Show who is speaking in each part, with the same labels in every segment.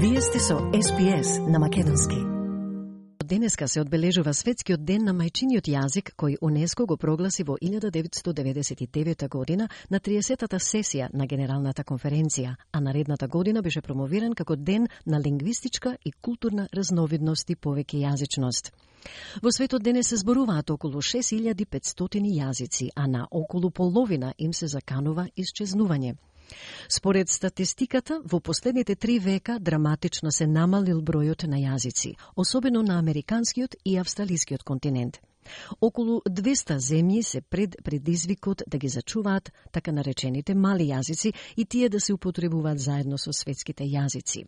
Speaker 1: Вие сте со SPS на Македонски. Денеска се одбележува Светскиот ден на мајчиниот јазик кој УНЕСКО го прогласи во 1999 година на 30-та сесија на Генералната конференција, а наредната година беше промовиран како ден на лингвистичка и културна разновидност и повеќе јазичност. Во светот денес се зборуваат околу 6500 јазици, а на околу половина им се заканува исчезнување. Според статистиката, во последните три века драматично се намалил бројот на јазици, особено на американскиот и австралискиот континент. Околу 200 земји се пред предизвикот да ги зачуваат така наречените мали јазици и тие да се употребуваат заедно со светските јазици.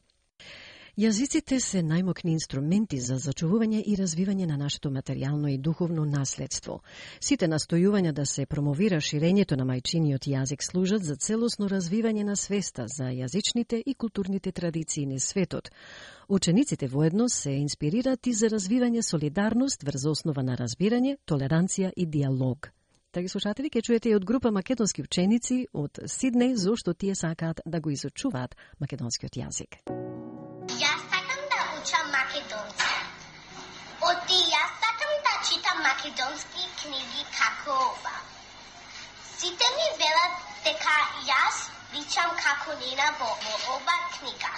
Speaker 1: Јазиците се најмокни инструменти за зачувување и развивање на нашето материјално и духовно наследство. Сите настојувања да се промовира ширењето на мајчиниот јазик служат за целосно развивање на свеста за јазичните и културните традиции на светот. Учениците воедно се инспирираат и за развивање солидарност врз основа на разбирање, толеранција и диалог. Драги слушатели, ке чуете и од група македонски ученици од Сиднеј зошто тие сакаат да го изучуваат македонскиот јазик
Speaker 2: И јас сакам да читам македонски книги како ова. Сите ми велат дека јас личам како Нина во, во ова книга.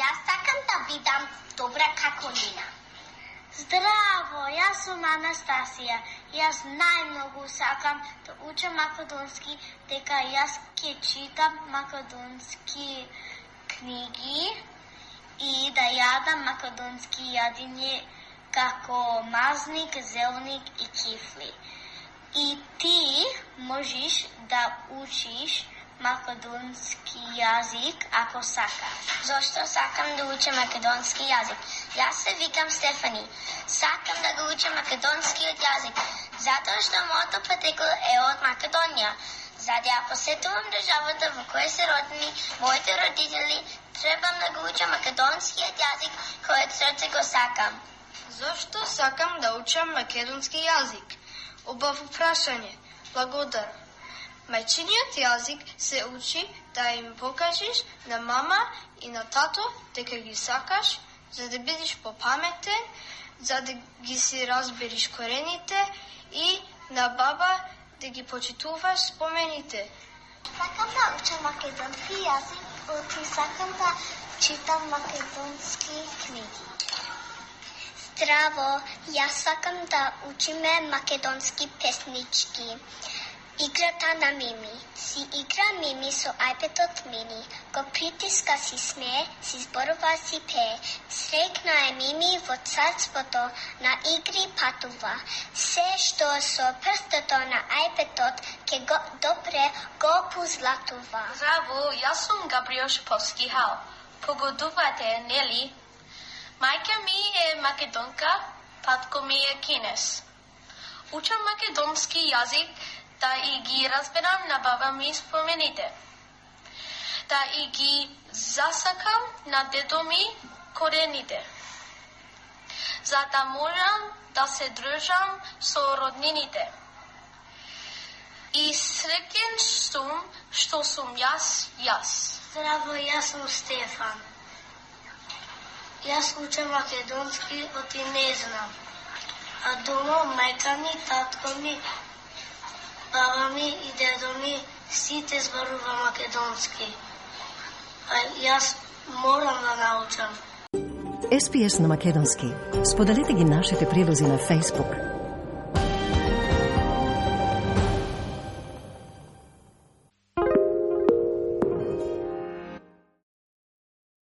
Speaker 2: Јас сакам да бидам добра како Нина.
Speaker 3: Здраво, јас сум Анастасија. Јас најмногу сакам да учам македонски, дека јас ќе читам македонски книги и да јадам македонски јадиње Да како мазник, зелник и кифли. И ти можеш да учиш македонски јазик ако сакаш.
Speaker 2: Зошто сакам да учам македонски јазик? Јас се викам Стефани. Сакам да го учам македонскиот јазик, затоа што моето потекло е од Македонија. За да ја посетувам државата во која се родени моите родители, Требам да го учам македонскиот јазик кој од срце го сакам.
Speaker 4: Зошто сакам да учам македонски јазик? Убаво прашање. Благодарам. Мајчиниот јазик се учи да им покажеш на мама и на тато дека ги сакаш, за да бидеш попаметен, за да ги си разбериш корените и на баба да ги почитуваш спомените.
Speaker 3: Сакам да учам македонски јазик Оти сакам да читам македонски книги.
Speaker 2: Здраво, јас сакам да учиме македонски песнички. Играта на Мими. Си игра Мими со iPad-от мини. Го притиска си смее, си зборува си пее. Срекна е Мими во царството, на игри патува. Се што со прстото на iPad-от ке го добре го позлатува.
Speaker 4: Здраво, јас сум Габриош Повски Хал. Погодувате, нели? Мајка ми е македонка, татко ми е кинес. Учам македонски јазик да и ги разберам на баба ми спомените. Да и ги засакам на дедо ми корените. За да можам да се дружам со роднините. И среќен сум што сум јас, јас.
Speaker 3: Здраво, јас сум Стефан. Јас учам македонски, оти не знам. А дома мајка ми, татко ми баба ми и дедо ми сите зборува македонски. А јас морам да научам.
Speaker 1: SPS на македонски. Споделете ги нашите прилози на Facebook,